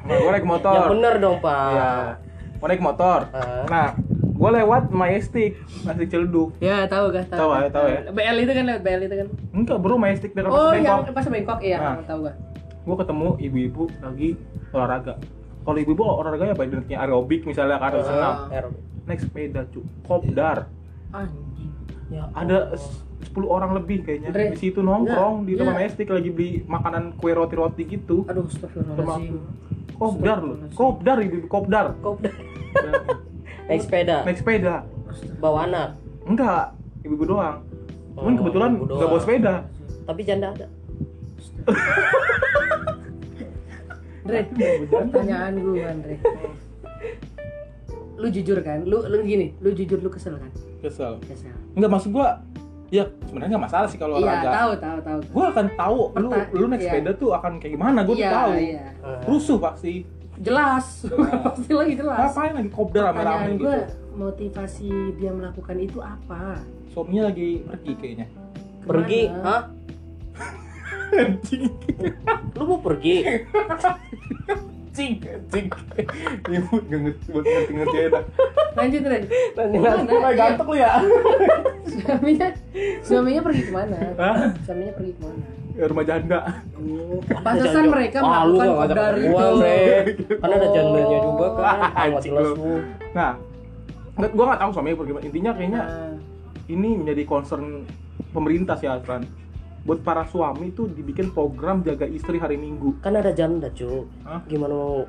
Nah, gue naik motor. Yang bener dong pak. Iya, mau naik motor. Ah. Nah, gue lewat Majestic, Majestic Celduk Ya tahu kah? Tahu. Ya, tahu ya. BL itu kan lewat BL itu kan. Enggak bro, Majestic dekat Oh yang Bengkok. Pas Bangkok iya, Nah. tahu gak? Gue ketemu ibu-ibu lagi olahraga Kalau ibu-ibu olahraganya? Identiknya aerobik misalnya kan, Ah. senam Aerobik. Naik sepeda cu, kopdar Anjing. ya Ada s- 10 orang lebih kayaknya Andre. Di situ nongkrong, di Ya. tempat Majestic lagi beli makanan kue roti-roti gitu Aduh, astagfirullahaladzim. Kopdar loh, kopdar ibu-ibu, kopdar Kok udah naik sepeda Naik sepeda bawa anak Enggak, ibu-ibu doang. Cuman Oh, kebetulan ibu nggak bawa sepeda. tapi janda ada Andre, pertanyaan gue Andre. Lu jujur kan? Lu lu gini, lu jujur lu kesel kan? Kesel. Kesel. Enggak maksud gua, ya sebenarnya nggak masalah sih kalau Iya, olahraga. tahu tahu tahu. Gua akan tahu lu Perta- lu naik iya. sepeda tuh akan kayak gimana, gua tuh Iya, tahu. Iya. Rusuh pasti. Jelas. Pasti lagi jelas. Ngapain lagi kopdar rame-rame gitu. gue, motivasi dia melakukan itu apa? Suaminya lagi pergi kayaknya. pergi Ke mana? hah Anjing. lu mau pergi Anjing, anjing. Ibu nggak ngerti buat ngerti-ngerti ya dah. Lanjut Ren. nanti Ke mana? nanti gantuk lu ya Suaminya, suaminya pergi ke mana? Hah? Suaminya pergi ke mana? Ya, rumah janda. Oh, pantesan mereka ah, melakukan kopdar gua, itu. Kan ada jandanya juga kan Ah, anjing jelas lu. Nah, nggak- gua nggak tahu suaminya pergi. Intinya kayaknya Nah, ini menjadi concern pemerintah sih Alfran buat para suami tuh dibikin program jaga istri hari Minggu kan ada janda cu Hah? gimana mau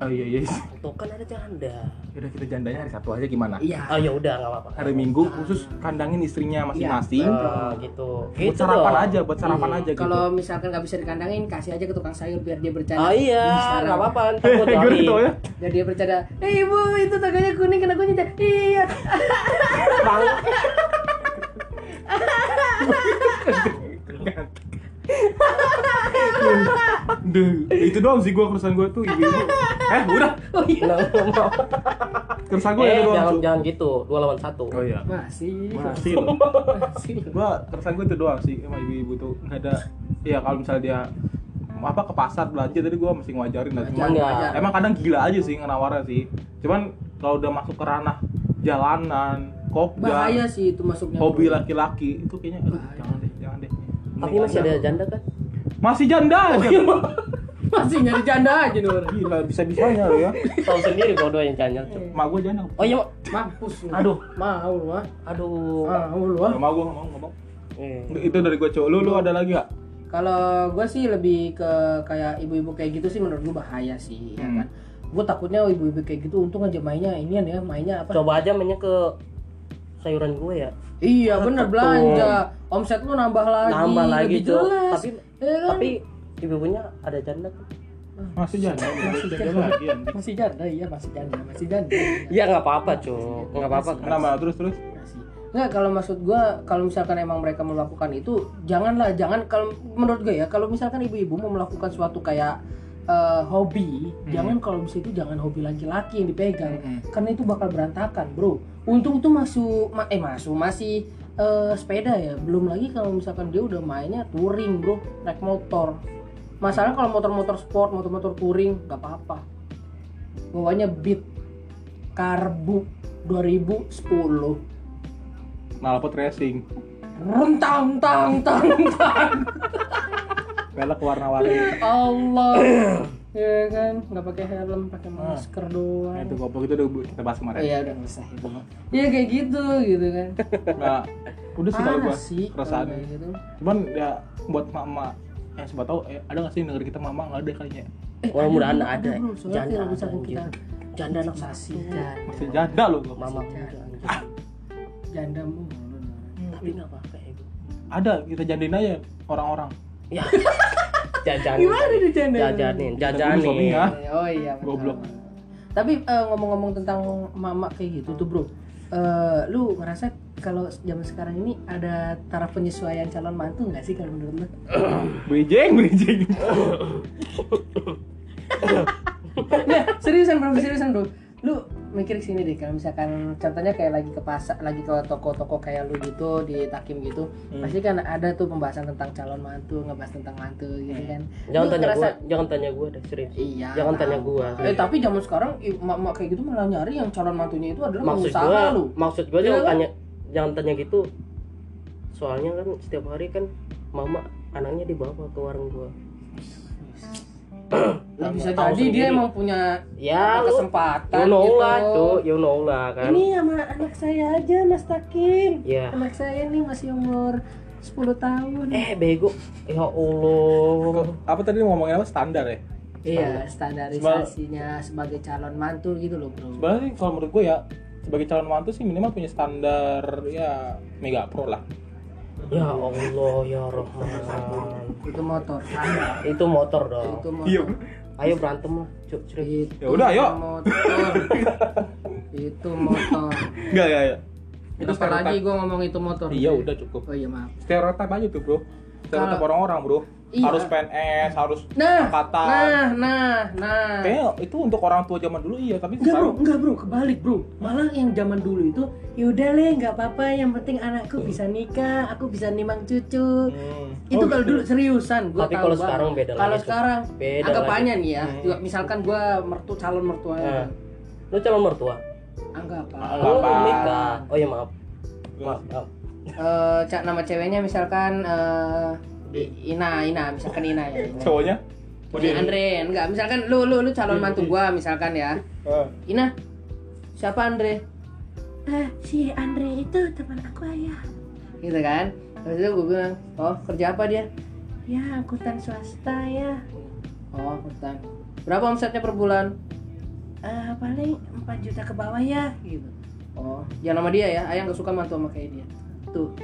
oh iya iya tuh kan ada janda udah kita jandanya hari Sabtu aja gimana iya. oh ya udah nggak apa-apa hari Minggu khusus kandangin istrinya masing-masing Ah, gitu buat gitu sarapan dong. aja buat sarapan Iya. aja gitu Kalau misalkan nggak bisa dikandangin, kasih aja ke tukang sayur biar dia bercanda. ah iya nggak apa-apa gitu ya Biar dia bercanda. Eh ibu, itu taganya kuning, kenapa kuning? Iya. Bang, Duh, itu doang sih gue keresahan gue tuh ibu-ibu eh udah Oh iya. nggak mau. keresahan gue eh itu doang jangan jangan gitu dua lawan satu oh iya Masih. masih Masih. gue keresahan gue itu doang sih sama ibu-ibu tuh nggak ada ya kalau misalnya dia apa ke pasar belanja tadi gue mesti ngajarin lah cuman. Wajar. emang kadang gila aja sih ngenawarnya sih cuman kalau udah masuk ke ranah jalanan kopdar Bahaya sih itu masuknya. hobi laki-laki itu kayaknya aduh, Bahaya. jangan deh jangan deh tapi masih ada janda kan masih janda aja Masih nyari janda aja Nur. gila bisa bisanya lo ya tahu sendiri kalau yang janda mak gue janda oh iya Mampus. Aduh. Mau lu ah. aduh Mau lu ah. mau gue nggak mau mau Eh. itu dari gue cowok lu lu ada lagi gak Kalau gue sih lebih ke kayak ibu-ibu kayak gitu sih menurut gue bahaya sih, ya Hmm. kan. Gue takutnya ibu-ibu kayak gitu untung aja mainnya inian ya, mainnya apa? coba aja mainnya ke sayuran gue ya Iya bener Betul. belanja. Omset lu nambah lagi. nambah lagi lebih cok jelas. tapi Ya kan? tapi ibu-ibunya ada janda tuh masih janda masih janda lagi masih janda iya masih janda masih janda. ya nggak apa-apa cok nggak apa-apa kan kenapa terus terus Masih. Nggak kalau maksud gua kalau misalkan emang mereka melakukan itu janganlah jangan kalau menurut gue ya kalau misalkan ibu-ibu mau melakukan suatu kayak eh, hobi jangan kalau bisa itu jangan hobi laki-laki yang dipegang. Hmm. karena itu bakal berantakan bro. Untung tuh masuk ma- eh masuk masih eh, sepeda ya. Belum lagi kalau misalkan dia udah mainnya touring bro. Naik motor. Masalah kalau motor-motor sport motor-motor touring nggak apa-apa. Bawanya beat karbu 2010 knalpot racing. Rentang tang tang tang velg warna-warni. Allah. Ya kan? Nggak pakai helm pakai masker doang. Nah, itu goblok itu udah kita bahas kemarin. Iya udah usah itu ya kayak gitu gitu kan. Nah udah sih kalau gua keresahan kayak gitu. Cuman ya buat mama yang siapa tahu eh, ada nggak sih denger kita mama nggak ada kayaknya eh, Mudah-mudahan bro, ada. soalnya kalau ada, misalkan anjir. kita janda anak sasi masih janda loh gua. mama muda. janda mulu. Tapi nggak apa-apa ya ada kita jandain aja orang-orang. Ya jajanin gimana janda jajanin jajanin oh iya betul. Goblok. tapi eh, ngomong-ngomong tentang mama kayak gitu tuh bro eh, lu ngerasa kalau zaman sekarang ini ada taraf penyesuaian calon mantu nggak sih kalau menurut lu? bridging bridging Nah, seriusan bro, seriusan bro. Lu mikir sini deh, kalau misalkan contohnya kayak lagi ke pasar, lagi ke toko-toko kayak lu gitu di Takim gitu, Hmm. pasti kan ada tuh pembahasan tentang calon mantu, ngebahas tentang mantu gitu kan. jangan Lu tanya ngerasa- gua jangan tanya gua deh serius Iya. Jangan tahu. tanya gua. Eh tapi zaman sekarang i- mak-mak kayak gitu malah nyari yang calon mantunya itu adalah maksud pengusaha gua lu. maksud gua Iya jangan kan? tanya jangan tanya gitu soalnya kan setiap hari kan mama anaknya dibawa ke warung gua bisa jadi dia emang punya ya kesempatan you know gitu. lah tuh you know lah kan. Ini sama anak saya aja Mas Takim. ya. Anak saya nih masih umur 10 tahun. eh bego. Ya allah. Apa tadi ngomongin apa standar ya? Iya, standarisasinya sebagai calon mantu gitu loh, Bro. sebenarnya kalau menurut gue ya sebagai calon mantu sih minimal punya standar ya mega pro lah ya allah ya rahman Itu motor. itu motor dong Itu motor. iya ayo berantem lah cuk Itu Ya udah, ayo. Motor. itu motor. enggak ya, ya. itu Itu lagi gua ngomong itu motor. iya udah cukup Oh iya, maaf. stereotip aja tuh bro stereotip orang-orang bro Iya. harus PNS harus Nah, kata nah, nah, nah. kayaknya itu untuk orang tua zaman dulu iya tapi Enggak bro, sekarang enggak bro, kebalik bro. Malah yang zaman dulu itu, yaudah leh, nggak apa-apa. Yang penting anakku bisa nikah, aku bisa nimang cucu. Hmm. Itu Oh, kalau gitu. dulu seriusan, gua Tapi tahu kalau sekarang beda Kalau lagi, sekarang, Beda anggapannya nih ya, Hmm. juga misalkan gua mertu calon mertua, Nah. lu calon mertua anggap apa? Nggak lu apa. nikah oh ya maaf maaf, maaf. Eh, cak nama ceweknya misalkan eh, I- Ina, Ina, misalkan Ina ya. cowoknya Ini Andre, enggak, misalkan lu lu lu calon mantu gua misalkan ya. Ah. Ina, siapa Andre? Eh, si Andre itu teman aku ayah. Gitu kan? Terus itu gue bilang, oh kerja apa dia? Ya angkutan swasta ya. Oh angkutan. Berapa omsetnya per bulan? Eh paling 4 juta ke bawah ya. Gitu. Oh, ya nama dia ya. Ayah nggak suka mantu sama kayak dia. Tuh,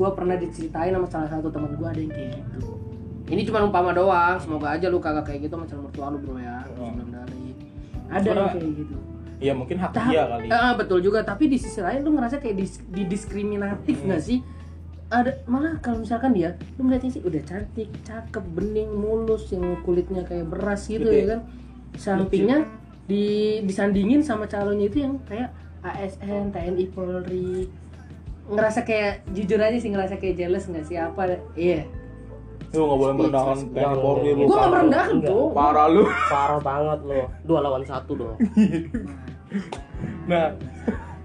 gua pernah diceritain sama salah satu teman gua ada yang kayak gitu. Ini cuma umpama doang. Semoga aja lu kagak kayak gitu sama calon mertua lu bro ya. Oh. Sebelum dari. Ada yang kayak gitu. iya mungkin hak Ta- dia kali Ah, betul juga, tapi di sisi lain lu ngerasa kayak dis- didiskriminatif Hmm. nggak sih? Ada malah kalau misalkan dia, lu ngeliatnya sih udah cantik, cakep, bening, mulus, yang kulitnya kayak beras gitu Gede. ya kan. Sampingnya di disandingin sama calonnya itu yang kayak ASN, TNI, Polri. Ngerasa kayak jujur aja sih ngerasa kayak jealous nggak sih apa? Iya. lu nggak boleh merendahkan. TNI Polri lu Gua nggak Parah. merendahkan tuh. parah lu parah banget lo dua lawan satu dong nah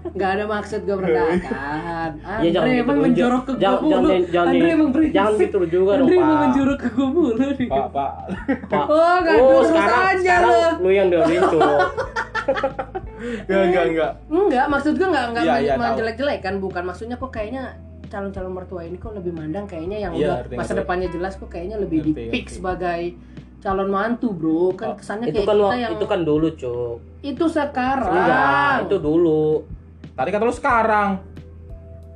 Nggak ada maksud gue merendahkan. Ya, jangan Andre gitu emang menjorok ke gue Jangan- mulu. jangan- jangan Andre di- emang berisik. jangan gitu juga dong, Andre emang Pak. menjorok ke gue mulu nih. pak pak Pak. Oh, nggak oh terus sekarang aja sekarang lo. lu yang dengerin cuk enggak enggak enggak Enggak, maksud gue enggak enggak Iya, men- iya, tahu. menjelek-jelek kan, bukan maksudnya kok kayaknya calon-calon mertua ini kok lebih mandang kayaknya yang Iya, udah ngerti, masa ngerti. depannya jelas kok kayaknya lebih Ngerti, dipik ngerti. sebagai calon mantu, Bro. Kan kesannya itu kayak kan kita yang itu kan dulu cuk itu sekarang. enggak itu dulu tadi kata lu sekarang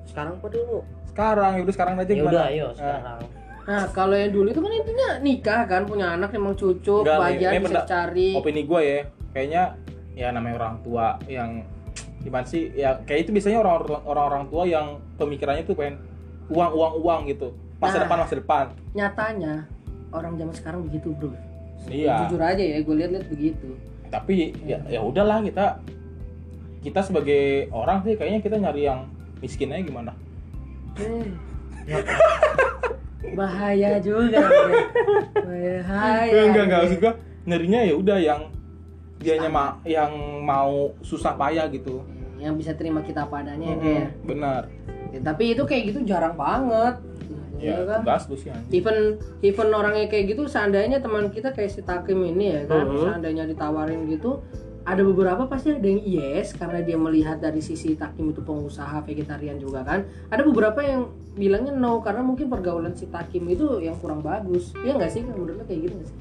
sekarang apa dulu sekarang ya udah sekarang aja ya gimana? udah ayo Nah, sekarang Nah, kalau yang dulu itu kan intinya nikah kan, punya anak emang cucu, ini bisa pendak- cari. opini gue ya kayaknya ya namanya orang tua yang gimana sih ya kayak itu biasanya orang orang orang tua yang pemikirannya tuh pengen uang uang uang gitu masa Nah. depan masa depan Nyatanya orang zaman sekarang begitu, Bro. iya Jujur aja ya, gue lihat-lihat begitu. tapi ya ya udahlah kita kita sebagai orang sih kayaknya kita nyari yang miskin aja gimana Eh. Bahaya juga. Bahaya. enggak enggak maksud gua nyarinya ya udah yang dianya ma yang mau susah payah gitu Yang bisa terima kita padanya ya, kayak. benar Ya, tapi itu kayak gitu jarang banget. ya Ya kan? sih anjing. even even orangnya kayak gitu seandainya teman kita kayak si Takim ini ya kan Mhm. seandainya ditawarin gitu ada beberapa pasti ada yang yes karena dia melihat dari sisi Takim itu pengusaha vegetarian juga kan. Ada beberapa yang bilangnya no karena mungkin pergaulan si Takim itu yang kurang bagus. Iya nggak sih? Menurut lo kayak gitu nggak sih?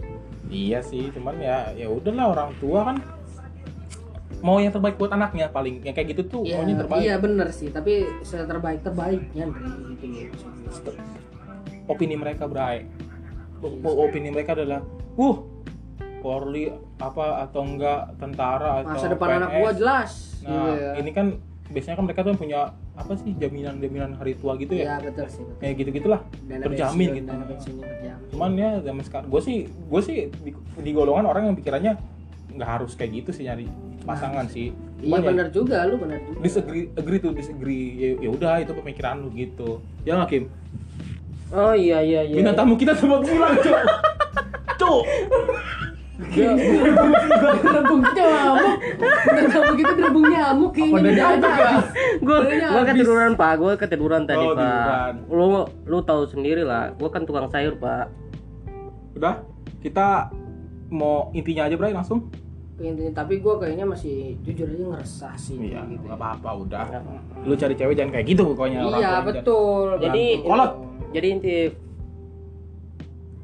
Iya sih cuman ya ya udahlah orang tua kan mau yang terbaik buat anaknya paling. Yang kayak gitu tuh Iya, maunya terbaik. iya bener sih. Tapi terbaik terbaiknya gitu. Opini mereka O- opini mereka adalah uh Polri apa atau enggak tentara atau masa depan PNS. anak gua jelas. Nah ya. ini kan biasanya kan mereka tuh punya apa sih jaminan jaminan hari tua gitu Iya ya betul sih betul. kayak gitu gitulah Dana terjamin pensiun, gitu. dana pensiunnya terjamin. Cuman ya zaman sekarang gue sih gue sih di, di golongan orang yang pikirannya nggak harus kayak gitu sih nyari pasangan sih. Iya Cuman ya, benar juga lu benar juga. disagree agree tuh disagree ya, ya udah itu pemikiran lu gitu. Ya nggak Kim? Oh iya iya iya. Bintang tamu kita semua bilang cok cok Berebung nyamuk. Bener kamu gitu berebung nyamuk kayaknya. apa ada. ya gue habis. ketiduran pak gue ketiduran tadi Oh, pak lu lu tahu sendiri lah gue kan tukang sayur pak udah kita mau intinya aja Bray langsung Intinya, tapi gue kayaknya masih jujur aja ngeresah sih iya gitu. nggak apa-apa udah lu cari cewek jangan kayak gitu pokoknya Iya betul. Jadi kolot jadi inti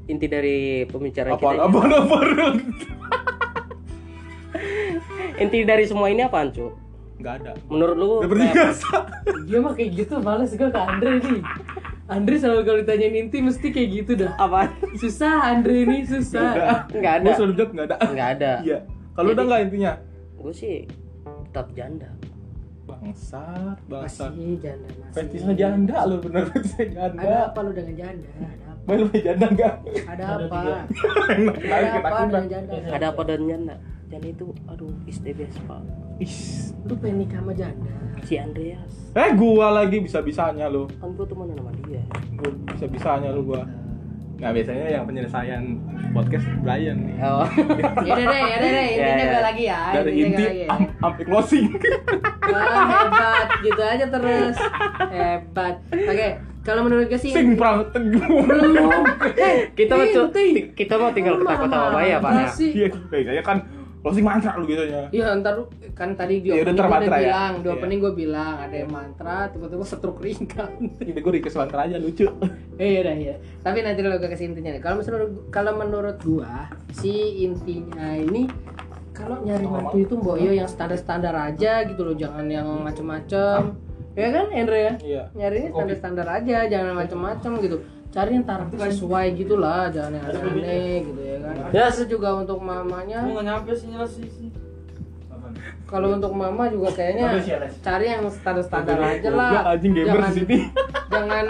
inti dari pembicaraan apa kita apa ini, apa inti dari semua ini apaan cu nggak ada. Menurut lu kayak- biasa Dia mah kayak gitu males gue ke Andre nih. Andre selalu kalau ditanyain inti mesti kayak gitu dah. apaan? Susah Andre ini susah. Udah. nggak ada. Gua selalu jawab nggak ada. Nggak ada. Iya. Kalau udah nggak intinya? gue sih tetap janda. Bangsat bangsat. Masih janda masih. fetisnya janda lu bener fetisnya janda. Ada apa lu dengan janda? Main janda enggak Ada apa? Ada apa dengan janda? ada apa dan janda janda itu aduh is the best pak Ih, Lu pengen nikah sama janda? si Andreas eh gua lagi bisa bisanya lu kan gue temenan sama dia gua bisa bisanya lu gua nah biasanya yang penyelesaian podcast Brian nih oh Ya udah deh, ya udah deh, intinya Ya, ya. gue lagi ya. dari intinya inti lagi ya. sampai closing Wah, hebat, gitu aja terus. Hebat. Oke, kalau menurut gue sih sing prang teguh belum. Eh, kita mau cu- inti. kita mau tinggal ketawa-tawa ya pak ya Masih. iya kayaknya kan closing mantra lu biasanya Iya ntar lu- kan tadi di Ya udah, gue ya. bilang, di Iya. opening gue bilang ada yang mantra, tiba-tiba setruk ringkan. ini gue request mantra aja lucu Eh udah ya. Tapi nanti lo gue kasih intinya. Kalau menurut kalau menurut gua si intinya ini kalau nyari mantu itu mbok yo yang standar-standar aja gitu loh, jangan yang macem-macem. Ya kan, Andre ya? iya Nyari ini standar-standar aja, jangan yang macem-macem gitu. Cari yang taraf sesuai gitu lah, jangan yang aneh-aneh gitu ya kan. Yes. Terus juga untuk mamanya, nggak nyampe sih sih kalau untuk mama juga kayaknya cari yang standar-standar aja lah. Jangan jangan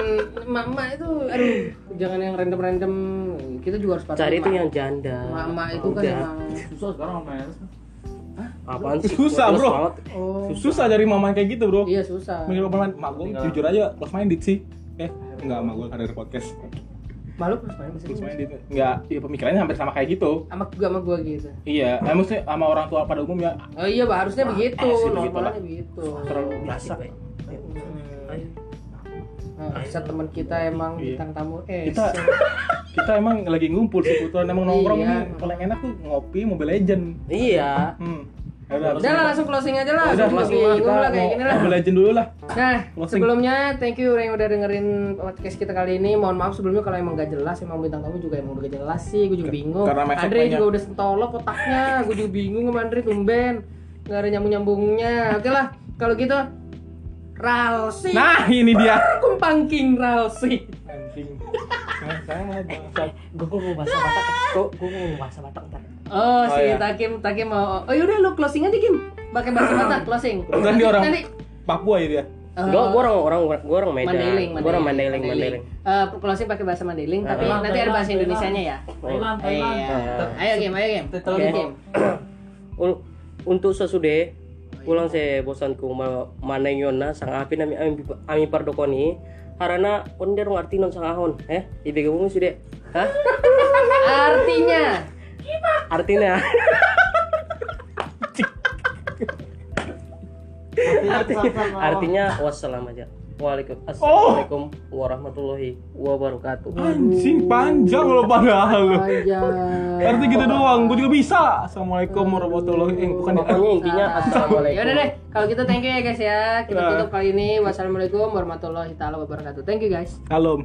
mama itu aduh jangan yang random random kita juga harus cari itu yang janda mama itu kan emang Susah sekarang main. Apaan sih? Susah, bro. banget. oh. Susah dari mama kayak gitu bro. Iya susah. Mending pemain mak gue jujur aja close minded sih. Eh enggak mak gue kan ada podcast. Malu terus main close sama minded enggak ya pemikirannya hampir sama kayak gitu. Sama gua sama gua gitu. Iya eh, maksudnya sama orang tua pada umumnya. Oh iya bah, harusnya begitu. eh, normalnya begitu terlalu biasa. Hmm. Ayo. Nah, bisa teman kita emang Iya. bintang tamu. Eh kita kita emang lagi ngumpul sih kebetulan emang nongkrong Iya. nih. Paling enak tuh ngopi Mobile Legend. Iya. Hmm udah, udah lah langsung closing aja lah udah langsung bingung kita lah kayak gini lah Legend dulu lah Nah, Closing. sebelumnya thank you yang udah dengerin podcast kita kali ini. Mohon maaf sebelumnya kalau emang gak jelas, emang bintang tamu juga emang udah gak jelas sih. Gue juga bingung. karena Andre juga udah sentolop otaknya. Gue juga bingung sama Andre tumben. Gak ada nyambung nyambungnya. Oke lah, kalau gitu Ralsi. Nah, ini dia. kumpangking Ralsi. Anjing. Saya gue mau bahasa Batak gue gue mau bahasa Batak ntar Oh, Oh, si iya. Takim Takim mau. Oh yaudah lu closing aja Kim. Pakai bahasa Batak closing. Kebetulan dia orang Nanti Papua ya dia. eh, gue gue orang orang gue orang Medan Mandailing, gue orang Mandailing Mandailing Eh, closing pakai bahasa Mandailing, tapi Thailand, nanti ada bahasa Indonesianya ya. Thailand, Thailand. Iya. Ayo Kim, ayo Kim. Untuk sesudah pulang saya bosanku ma- manengona sang api nami ami, ami pardokoni karena onder ngerti non sang ahon eh ibe kamu sudah hah Artinya artinya artinya artinya wassalam aja Waalaikum, Assalamualaikum warahmatullahi wabarakatuh. Anjing panjang lo padahal lo. Arti gitu doang, gue juga bisa. Assalamualaikum warahmatullahi eh, bukan ya. Pokoknya intinya assalamualaikum. Ya udah deh, kalau gitu thank you ya guys ya. Kita Ya. tutup kali ini. Wassalamualaikum warahmatullahi taala wabarakatuh. Thank you guys. Salam.